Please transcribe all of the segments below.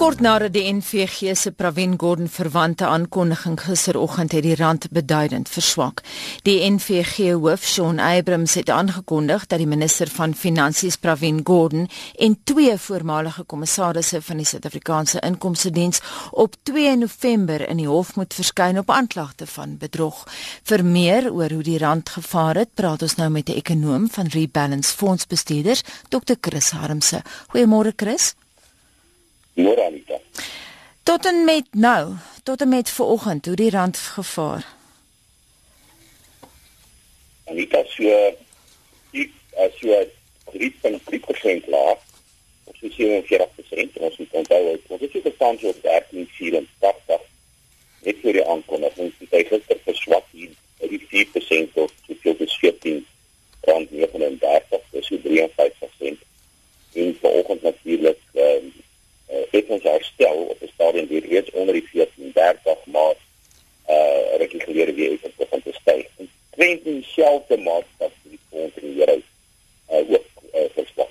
Kort nadat die NVG se Pravin Gordhan verwante aankondiging gisteroggend het die rand beduidend verswak. Die NVG hoof Shaun Abrams het aangekondig dat die minister van Finansies Pravin Gordhan en twee voormalige kommissarisse van die Suid-Afrikaanse Inkomste Diens op 2 November in die hof moet verskyn op aanklagte van bedrog. Vir meer oor hoe die rand gevaar het, praat ons nou met 'n ekonom van Rebalance Fondsbestuurders, Dr. Chris Harmse. Goeiemôre Chris. Anita. Tot en met nou, tot en met vanoggend, hoe die rand gevaar. Anita so ek as jy 3.3% laag of so 47% ons moet onthou ons het gestaan so op 13.84 net vir die aankondiging die gister verswak hier uit die 4% tot as 14 rand 39 dis so 53% reeds onder die 1430 maar uh eh, reguleer weer effe begin te styg. En trend in dieselfde maatstaf vir die pond en die euro uh ook uh, verswak.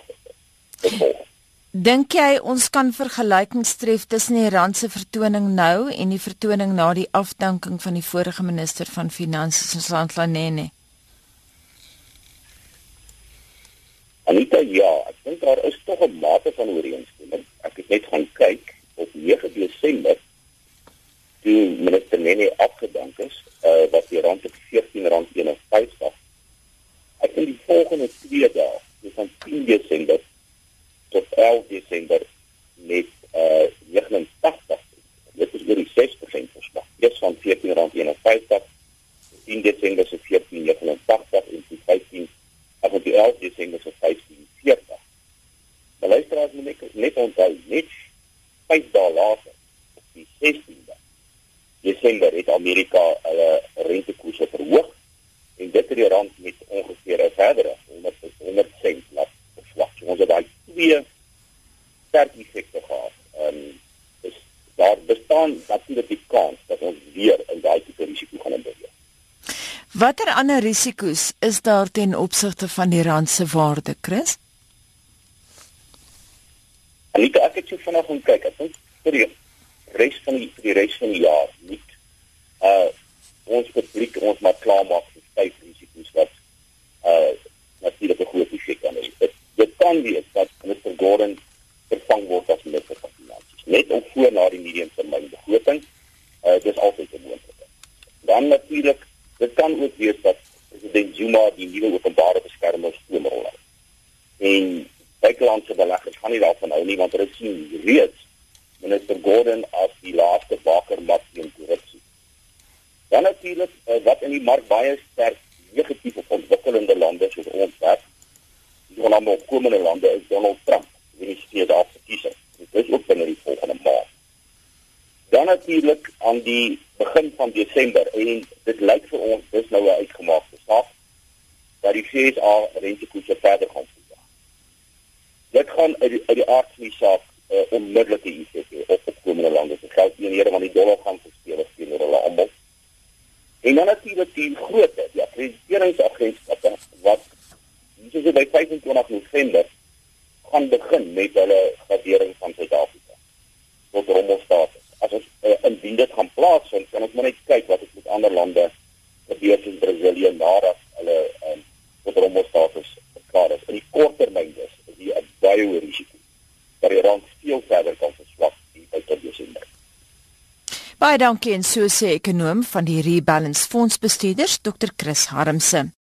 Dink jy ons kan vergelykings tref tussen die rand se vertoning nou en die vertoning na die afdanking van die vorige minister van finansies, Sandla Nene? Anita, ja, ek dink daar is tog 'n mate van ooreenstemming ek het net gaan kyk op 9 Desember toe minister Nene afgedank is uh, wat die rand op 14 rand 51 ek in die volgende 2 dae dus van 10 Desember tot 11 Desember met uh, 89 dit is oor die 6% verswak eers van 14 rand 51 10 Desember se 14.89 en die 15 af op die 11 Desember se 15.40 Maar luisteraars moet net net onthou, net 5 dae later, op die 16de Desember het Amerika hulle rentekoerse verhoog en dit het die rand met ongeveer 'n verdere 100 100 sent laat verswak. So ons het daai twee sterk effekte gehad. Ehm um, dus daar bestaan natuurlik die kans dat ons weer in daai tipe risiko gaan beweeg. Watter ander risiko's is daar ten opsigte van die rand se waarde, Chris? Anita, ek het so vinnig gaan kyk. Ek dink vir die res van die vir die res van die jaar nie uh ons publiek ons maar klaar maak vir vyf risiko's wat uh natuurlik 'n groot effek kan hê. Dit kan wees dat Mr Gordon vervang word as minister van finansies. Net om voor na die medium termyn begroting. Uh dis altyd 'n moontlikheid. Dan natuurlik, dit kan ook wees dat president Zuma die nuwe openbare beskermer stoomrol het. En buitelandse beleggers gaan nie daarvan hou nie want hulle sien reeds minister Gordon as die laaste bakermat teen korrupsie. Dan natuurlik uh, wat in die mark baie sterk negatief op ontwikkelende lande soos ons werk. Die genoemde opkomende lande is Donald Trump, is steeds daar verkiesing. Dit is ook binne die volgende maand. Dan natuurlik aan die begin van Desember en dit lyk vir ons dis nou 'n uitgemaakte saak dat die FSA rentekoerse verder gaan dit gaan uit die, uit die aard van die saak uh, onmiddellike effek op opkomende lande. Dit geld nie meer van die dollar gaan verspeel as teenoor hulle almal. En dan natuurlik die grootte, die akkrediteringsagentskappe wat hier so by 25 November gaan begin met hulle gradering van Suid-Afrika tot rommelstatus. As ons uh, indien dit gaan plaasvind, kan ons maar net kyk wat het met ander lande gebeur in Brasilië nadat hulle um, tot rommelstatus verklaar is. In die kort termyn dus baie hoë risiko dat die rand veel verder kan verswak by tot Desember. Baie dankie en so sê ekonom van die Rebalance Fondsbestuurders Dr Chris Harmse.